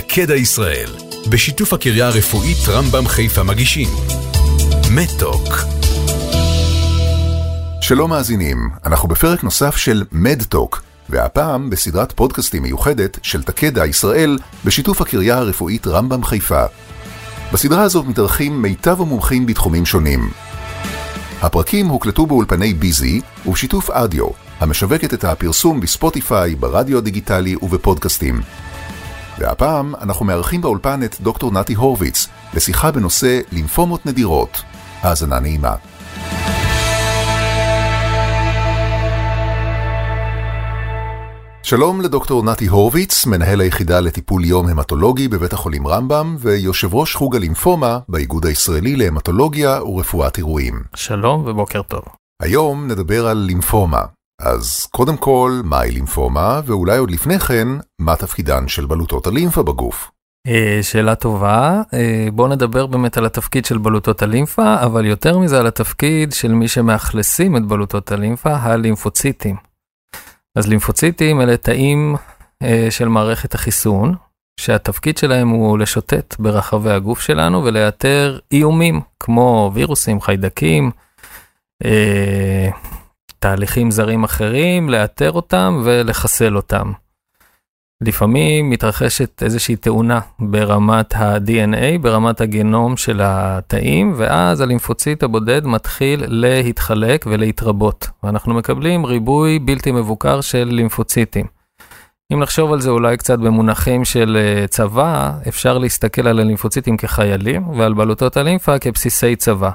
תקדע ישראל, בשיתוף הקריה הרפואית רמב"ם חיפה מגישים. מדטוק. שלום מאזינים, אנחנו בפרק נוסף של מדטוק, והפעם בסדרת פודקאסטים מיוחדת של תקדע ישראל בשיתוף הקריה הרפואית רמב"ם חיפה. בסדרה הזאת מתארחים מיטב המומחים בתחומים שונים. הפרקים הוקלטו באולפני ביזי ובשיתוף אדיו, המשווקת את הפרסום בספוטיפיי, ברדיו הדיגיטלי ובפודקאסטים. והפעם אנחנו מארחים באולפן את דוקטור נתי הורוביץ לשיחה בנושא לימפומות נדירות. האזנה נעימה. שלום לדוקטור נתי הורוביץ, מנהל היחידה לטיפול יום המטולוגי בבית החולים רמב"ם ויושב ראש חוג הלימפומה באיגוד הישראלי להמטולוגיה ורפואת אירועים. שלום ובוקר טוב. היום נדבר על לימפומה. אז קודם כל, מהי לימפומה, ואולי עוד לפני כן, מה תפקידן של בלוטות הלימפה בגוף? אה, שאלה טובה, אה, בואו נדבר באמת על התפקיד של בלוטות הלימפה, אבל יותר מזה על התפקיד של מי שמאכלסים את בלוטות הלימפה, הלימפוציטים. אז לימפוציטים אלה תאים אה, של מערכת החיסון, שהתפקיד שלהם הוא לשוטט ברחבי הגוף שלנו ולאתר איומים כמו וירוסים, חיידקים, תהליכים זרים אחרים, לאתר אותם ולחסל אותם. לפעמים מתרחשת איזושהי תאונה ברמת ה-DNA, ברמת הגנום של התאים, ואז הלימפוציט הבודד מתחיל להתחלק ולהתרבות. ואנחנו מקבלים ריבוי בלתי מבוקר של לימפוציטים. אם נחשוב על זה אולי קצת במונחים של אה, צבא, אפשר להסתכל על הלימפוציטים כחיילים ועל בלוטות הלימפה כבסיסי צבא.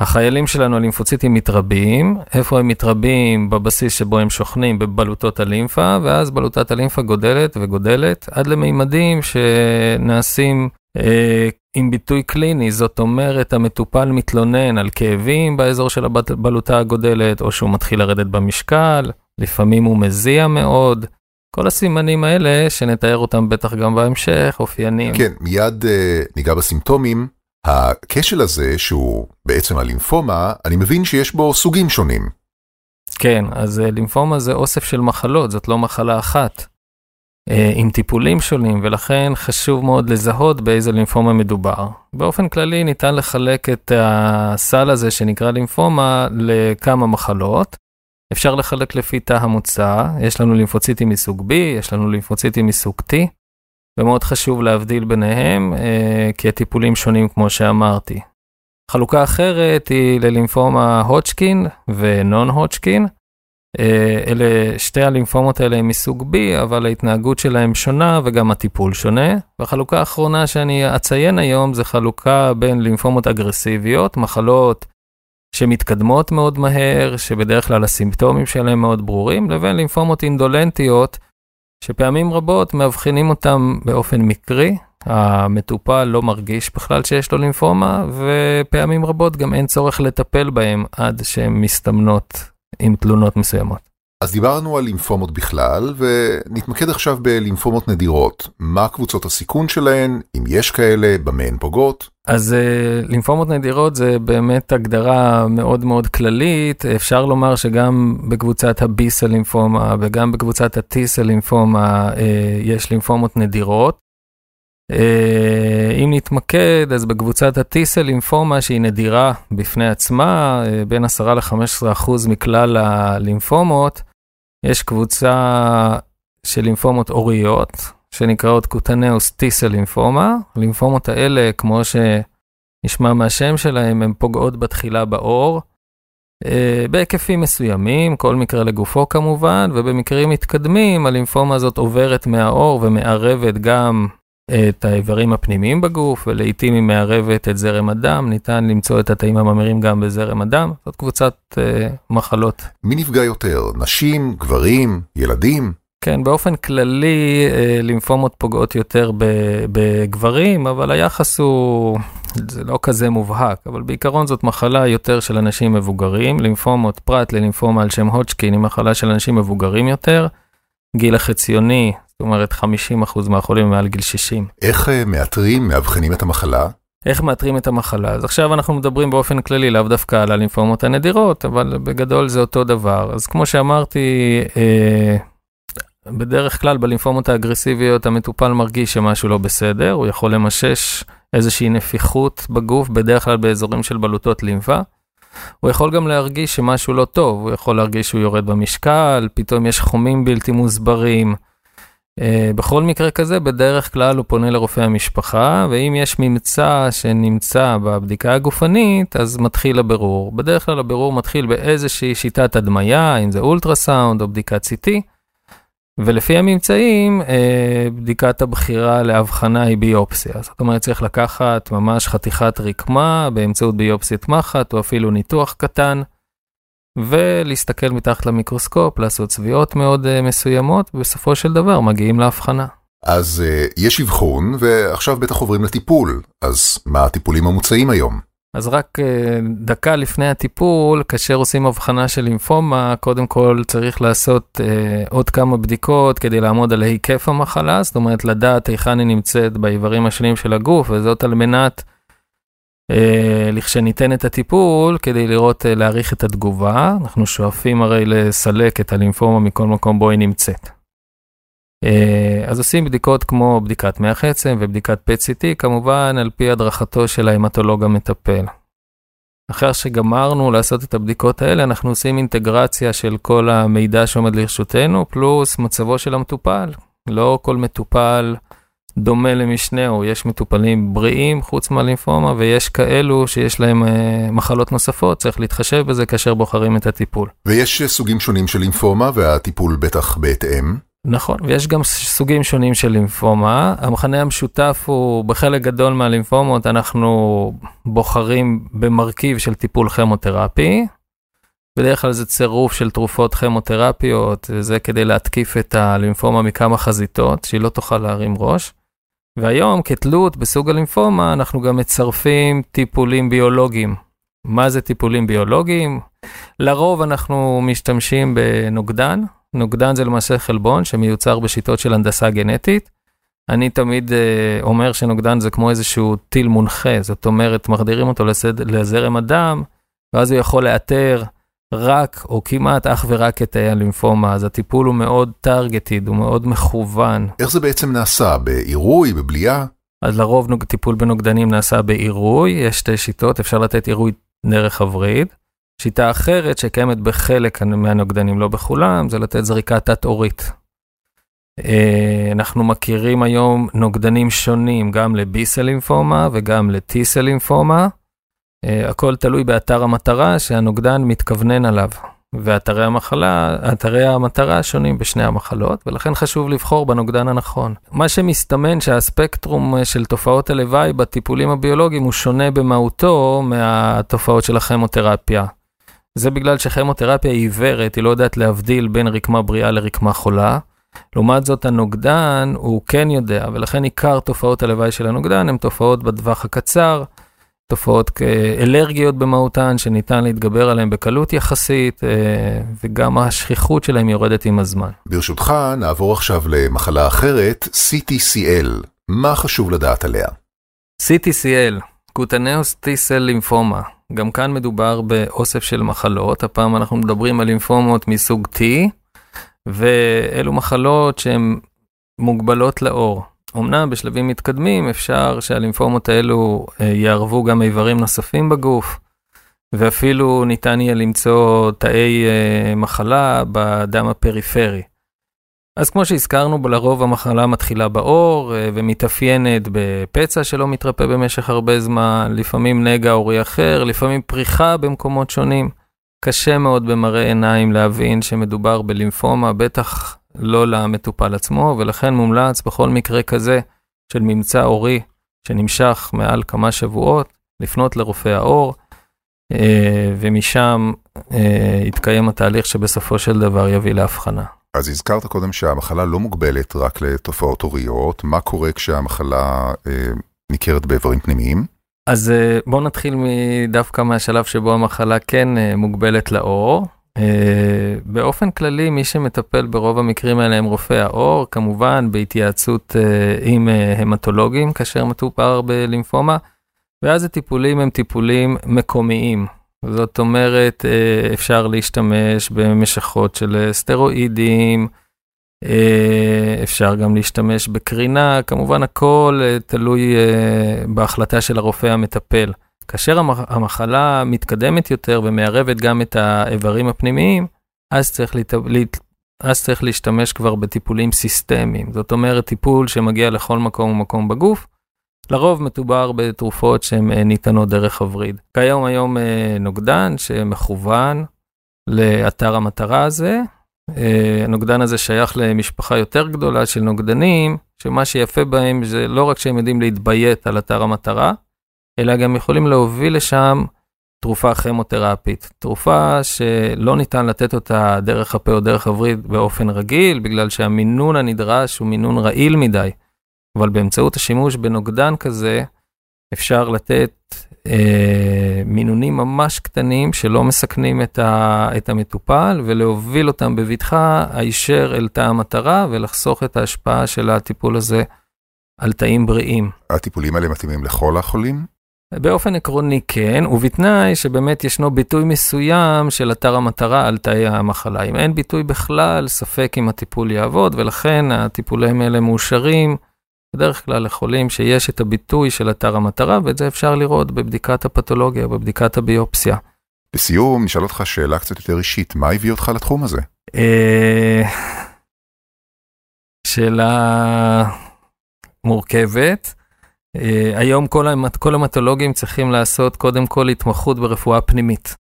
החיילים שלנו הלימפוציטים מתרבים, איפה הם מתרבים? בבסיס שבו הם שוכנים בבלוטות הלימפה, ואז בלוטת הלימפה גודלת וגודלת עד למימדים שנעשים אה, עם ביטוי קליני, זאת אומרת המטופל מתלונן על כאבים באזור של הבלוטה הגודלת, או שהוא מתחיל לרדת במשקל, לפעמים הוא מזיע מאוד. כל הסימנים האלה, שנתאר אותם בטח גם בהמשך, אופיינים. כן, מיד אה, ניגע בסימפטומים. הכשל הזה, שהוא בעצם הלימפומה, אני מבין שיש בו סוגים שונים. כן, אז אה, לימפומה זה אוסף של מחלות, זאת לא מחלה אחת. אה, עם טיפולים שונים, ולכן חשוב מאוד לזהות באיזה לימפומה מדובר. באופן כללי ניתן לחלק את הסל הזה שנקרא לימפומה לכמה מחלות. אפשר לחלק לפי תא המוצא, יש לנו לימפוציטים מסוג B, יש לנו לימפוציטים מסוג T. ומאוד חשוב להבדיל ביניהם, אה, כי הטיפולים שונים כמו שאמרתי. חלוקה אחרת היא ללימפומה הודג'קין ונון הודג'קין. אה, אלה, שתי הלימפומות האלה הם מסוג B, אבל ההתנהגות שלהם שונה וגם הטיפול שונה. והחלוקה האחרונה שאני אציין היום זה חלוקה בין לימפומות אגרסיביות, מחלות שמתקדמות מאוד מהר, שבדרך כלל הסימפטומים שלהם מאוד ברורים, לבין לימפומות אינדולנטיות, שפעמים רבות מאבחנים אותם באופן מקרי, המטופל לא מרגיש בכלל שיש לו לימפומה, ופעמים רבות גם אין צורך לטפל בהם עד שהן מסתמנות עם תלונות מסוימות. אז דיברנו על לימפומות בכלל, ונתמקד עכשיו בלימפומות נדירות. מה קבוצות הסיכון שלהן, אם יש כאלה, במה הן פוגעות? אז uh, לימפומות נדירות זה באמת הגדרה מאוד מאוד כללית. אפשר לומר שגם בקבוצת הביסה לימפומה וגם בקבוצת הטיסה לימפומה uh, יש לימפומות נדירות. Uh, אם נתמקד, אז בקבוצת הטיסה לימפומה שהיא נדירה בפני עצמה, בין 10 ל-15% מכלל הלימפומות, יש קבוצה של לימפומות אוריות, שנקראות קוטנאוס טיסה לימפומה. הלימפומות האלה, כמו שנשמע מהשם שלהם, הן פוגעות בתחילה בעור. Uh, בהיקפים מסוימים, כל מקרה לגופו כמובן, ובמקרים מתקדמים הלימפומה הזאת עוברת מהעור ומערבת גם את האיברים הפנימיים בגוף, ולעיתים היא מערבת את זרם הדם, ניתן למצוא את התאים הממירים גם בזרם הדם, זאת קבוצת uh, מחלות. מי נפגע יותר? נשים, גברים, ילדים? כן, באופן כללי uh, לימפומות פוגעות יותר בגברים, אבל היחס הוא, זה לא כזה מובהק, אבל בעיקרון זאת מחלה יותר של אנשים מבוגרים, לימפומות פרט ללימפומה על שם הודג'קין היא מחלה של אנשים מבוגרים יותר, גיל החציוני זאת אומרת 50% מהחולים מעל גיל 60. איך uh, מאתרים, מאבחנים את המחלה? איך מאתרים את המחלה? אז עכשיו אנחנו מדברים באופן כללי, לאו דווקא על הלימפומות הנדירות, אבל בגדול זה אותו דבר. אז כמו שאמרתי, אה, בדרך כלל בלימפומות האגרסיביות המטופל מרגיש שמשהו לא בסדר, הוא יכול למשש איזושהי נפיחות בגוף, בדרך כלל באזורים של בלוטות לימפה. הוא יכול גם להרגיש שמשהו לא טוב, הוא יכול להרגיש שהוא יורד במשקל, פתאום יש חומים בלתי מוסברים. Uh, בכל מקרה כזה, בדרך כלל הוא פונה לרופא המשפחה, ואם יש ממצא שנמצא בבדיקה הגופנית, אז מתחיל הבירור. בדרך כלל הבירור מתחיל באיזושהי שיטת הדמיה, אם זה אולטרסאונד או בדיקת CT, ולפי הממצאים, אה, בדיקת הבחירה להבחנה היא ביופסיה. זאת אומרת, צריך לקחת ממש חתיכת רקמה באמצעות ביופסיית מחט, או אפילו ניתוח קטן, ולהסתכל מתחת למיקרוסקופ, לעשות צביעות מאוד אה, מסוימות, ובסופו של דבר מגיעים להבחנה. אז uh, יש אבחון, ועכשיו בטח עוברים לטיפול. אז מה הטיפולים המוצעים היום? אז רק אה, דקה לפני הטיפול, כאשר עושים הבחנה של לימפומה, קודם כל צריך לעשות אה, עוד כמה בדיקות כדי לעמוד על היקף המחלה, זאת אומרת לדעת היכן היא נמצאת באיברים השונים של הגוף, וזאת על מנת, אה, לכשניתן את הטיפול, כדי לראות, אה, להעריך את התגובה. אנחנו שואפים הרי לסלק את הלימפומה מכל מקום בו היא נמצאת. אה, אז עושים בדיקות כמו בדיקת מח עצם ובדיקת PET-CT, כמובן על פי הדרכתו של ההמטולוג המטפל. אחרי שגמרנו לעשות את הבדיקות האלה, אנחנו עושים אינטגרציה של כל המידע שעומד לרשותנו, פלוס מצבו של המטופל. לא כל מטופל דומה למשנהו, יש מטופלים בריאים חוץ מהלימפומה, ויש כאלו שיש להם אה, מחלות נוספות, צריך להתחשב בזה כאשר בוחרים את הטיפול. ויש סוגים שונים של לימפומה, והטיפול בטח בהתאם. נכון, ויש גם סוגים שונים של לימפומה. המכנה המשותף הוא, בחלק גדול מהלימפומות אנחנו בוחרים במרכיב של טיפול כימותרפי. בדרך כלל זה צירוף של תרופות כימותרפיות, זה כדי להתקיף את הלימפומה מכמה חזיתות, שהיא לא תוכל להרים ראש. והיום, כתלות בסוג הלימפומה, אנחנו גם מצרפים טיפולים ביולוגיים. מה זה טיפולים ביולוגיים? לרוב אנחנו משתמשים בנוגדן, נוגדן זה למעשה חלבון שמיוצר בשיטות של הנדסה גנטית. אני תמיד uh, אומר שנוגדן זה כמו איזשהו טיל מונחה, זאת אומרת, מחדירים אותו לסד... לזרם הדם, ואז הוא יכול לאתר רק או כמעט אך ורק את תאי הלימפומה, אז הטיפול הוא מאוד טרגטיד, הוא מאוד מכוון. איך זה בעצם נעשה? בעירוי, בבליעה? אז לרוב. טיפול בנוגדנים נעשה בעירוי, יש שתי שיטות, אפשר לתת עירוי דרך הווריד. שיטה אחרת שקיימת בחלק מהנוגדנים, לא בכולם, זה לתת זריקה תת-עורית. אה, אנחנו מכירים היום נוגדנים שונים גם ל-B-סל לימפומה וגם ל-T-סל לימפומה. אה, הכל תלוי באתר המטרה שהנוגדן מתכוונן עליו. ואתרי המחלה, אתרי המטרה שונים בשני המחלות, ולכן חשוב לבחור בנוגדן הנכון. מה שמסתמן שהספקטרום אה, של תופעות הלוואי בטיפולים הביולוגיים הוא שונה במהותו מהתופעות של הכימותרפיה. זה בגלל שכימותרפיה היא עיוורת, היא לא יודעת להבדיל בין רקמה בריאה לרקמה חולה. לעומת זאת הנוגדן הוא כן יודע, ולכן עיקר תופעות הלוואי של הנוגדן הן תופעות בטווח הקצר, תופעות אלרגיות במהותן שניתן להתגבר עליהן בקלות יחסית, אה, וגם השכיחות שלהן יורדת עם הזמן. ברשותך, נעבור עכשיו למחלה אחרת, CTCL. מה חשוב לדעת עליה? CTCL, קוטנאוס T-סל לימפומה. גם כאן מדובר באוסף של מחלות, הפעם אנחנו מדברים על לימפומות מסוג T, ואלו מחלות שהן מוגבלות לאור. אמנם בשלבים מתקדמים אפשר שהלימפומות האלו אה, יערבו גם איברים נוספים בגוף, ואפילו ניתן יהיה למצוא תאי אה, מחלה בדם הפריפרי. אז כמו שהזכרנו, לרוב המחלה מתחילה בעור אה, ומתאפיינת בפצע שלא מתרפא במשך הרבה זמן, לפעמים נגע עורי אחר, לפעמים פריחה במקומות שונים. קשה מאוד במראה עיניים להבין שמדובר בלימפומה, בטח לא למטופל עצמו, ולכן מומלץ בכל מקרה כזה של ממצא עורי שנמשך מעל כמה שבועות, לפנות לרופא העור, אה, ומשם אה, יתקיים התהליך שבסופו של דבר יביא להבחנה. אז הזכרת קודם שהמחלה לא מוגבלת רק לתופעות הוריות, מה קורה כשהמחלה אה, ניכרת באיברים פנימיים? אז בואו נתחיל דווקא מהשלב שבו המחלה כן מוגבלת לאור. אה, באופן כללי, מי שמטפל ברוב המקרים האלה הם רופאי העור, כמובן בהתייעצות אה, עם אה, המטולוגים כאשר מטופר בלימפומה, ואז הטיפולים הם טיפולים מקומיים. זאת אומרת, אפשר להשתמש במשכות של סטרואידים, אפשר גם להשתמש בקרינה, כמובן הכל תלוי בהחלטה של הרופא המטפל. כאשר המחלה מתקדמת יותר ומערבת גם את האיברים הפנימיים, אז צריך, להת... אז צריך להשתמש כבר בטיפולים סיסטמיים. זאת אומרת, טיפול שמגיע לכל מקום ומקום בגוף. לרוב מדובר בתרופות שהן אה, ניתנות דרך הווריד. כיום היום אה, נוגדן שמכוון לאתר המטרה הזה. אה, הנוגדן הזה שייך למשפחה יותר גדולה של נוגדנים, שמה שיפה בהם זה לא רק שהם יודעים להתביית על אתר המטרה, אלא גם יכולים להוביל לשם תרופה כימותרפית. תרופה שלא ניתן לתת אותה דרך הפה או דרך הווריד באופן רגיל, בגלל שהמינון הנדרש הוא מינון רעיל מדי. אבל באמצעות השימוש בנוגדן כזה, אפשר לתת אה, מינונים ממש קטנים שלא מסכנים את, ה, את המטופל, ולהוביל אותם בבטחה הישר אל תא המטרה, ולחסוך את ההשפעה של הטיפול הזה על תאים בריאים. הטיפולים האלה מתאימים לכל החולים? באופן עקרוני כן, ובתנאי שבאמת ישנו ביטוי מסוים של אתר המטרה על תאי המחלה. אם אין ביטוי בכלל, ספק אם הטיפול יעבוד, ולכן הטיפולים האלה מאושרים בדרך כלל לחולים שיש את הביטוי של אתר המטרה, ואת זה אפשר לראות בבדיקת הפתולוגיה, בבדיקת הביופסיה. לסיום, נשאל אותך שאלה קצת יותר אישית, מה הביא אותך לתחום הזה? אה, שאלה מורכבת. Uh, היום כל, המת, כל המטולוגים צריכים לעשות קודם כל התמחות ברפואה פנימית.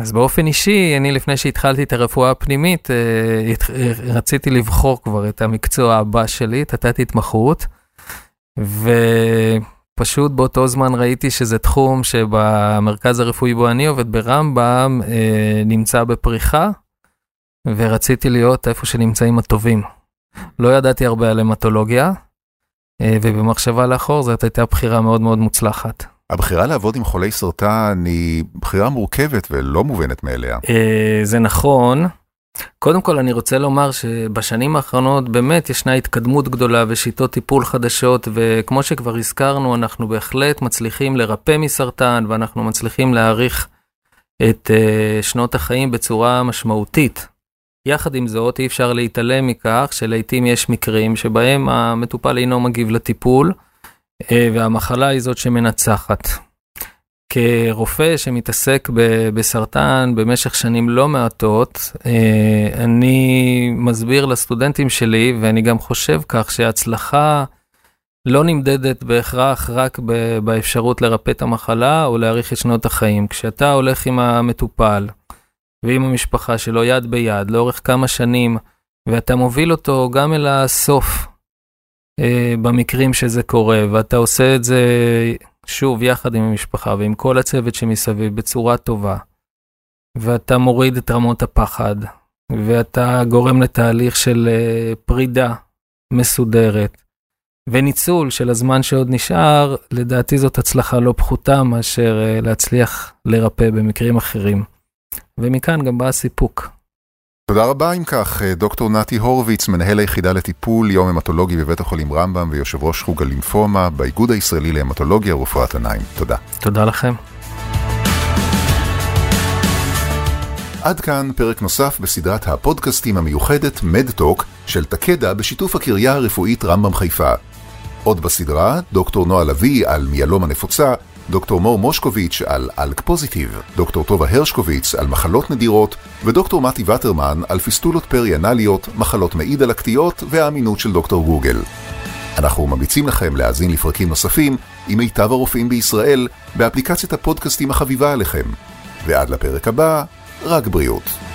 אז באופן אישי, אני לפני שהתחלתי את הרפואה הפנימית, uh, רציתי לבחור כבר את המקצוע הבא שלי, נתתי התמחות, ופשוט באותו זמן ראיתי שזה תחום שבמרכז הרפואי בו אני עובד ברמב"ם, נמצא בפריחה, ורציתי להיות איפה שנמצאים הטובים. לא ידעתי הרבה על המטולוגיה. אה, ובמחשבה לאחור זאת הייתה בחירה מאוד מאוד מוצלחת. הבחירה לעבוד עם חולי סרטן היא בחירה מורכבת ולא מובנת מאליה. אה, זה נכון. קודם כל אני רוצה לומר שבשנים האחרונות באמת ישנה התקדמות גדולה ושיטות טיפול חדשות וכמו שכבר הזכרנו אנחנו בהחלט מצליחים לרפא מסרטן ואנחנו מצליחים להאריך את אה, שנות החיים בצורה משמעותית. יחד עם זאת, אי אפשר להתעלם מכך שלעיתים יש מקרים שבהם המטופל אינו מגיב לטיפול, אה, והמחלה היא זאת שמנצחת. כרופא שמתעסק בסרטן במשך שנים לא מעטות, אה, אני מסביר לסטודנטים שלי, ואני גם חושב כך, שהצלחה לא נמדדת בהכרח רק באפשרות לרפא את המחלה או להאריך את שנות החיים. כשאתה הולך עם המטופל, ועם המשפחה שלו יד ביד לאורך כמה שנים, ואתה מוביל אותו גם אל הסוף אה, במקרים שזה קורה, ואתה עושה את זה שוב יחד עם המשפחה ועם כל הצוות שמסביב בצורה טובה, ואתה מוריד את רמות הפחד, ואתה גורם לתהליך של אה, פרידה מסודרת. וניצול של הזמן שעוד נשאר, לדעתי זאת הצלחה לא פחותה מאשר אה, להצליח לרפא במקרים אחרים. ומכאן גם בא הסיפוק. תודה רבה אם כך, דוקטור נתי הורוביץ, מנהל היחידה לטיפול יום המטולוגי בבית החולים רמב"ם ויושב ראש חוג הלימפומה באיגוד הישראלי להמטולוגיה ורפואת עיניים. תודה. תודה לכם. עד כאן פרק נוסף בסדרת הפודקאסטים המיוחדת מדטוק של תקדה בשיתוף הקריה הרפואית רמב"ם חיפה. עוד בסדרה, דוקטור נועה לביא על מיאלומה נפוצה, דוקטור מור מושקוביץ' על אלק פוזיטיב, דוקטור טובה הרשקוביץ על מחלות נדירות, ודוקטור מתי וטרמן על פיסטולות פריאנליות, מחלות מעי דלקתיות והאמינות של דוקטור גוגל. אנחנו ממליצים לכם להאזין לפרקים נוספים עם מיטב הרופאים בישראל באפליקציית הפודקאסטים החביבה עליכם. ועד לפרק הבא, רק בריאות.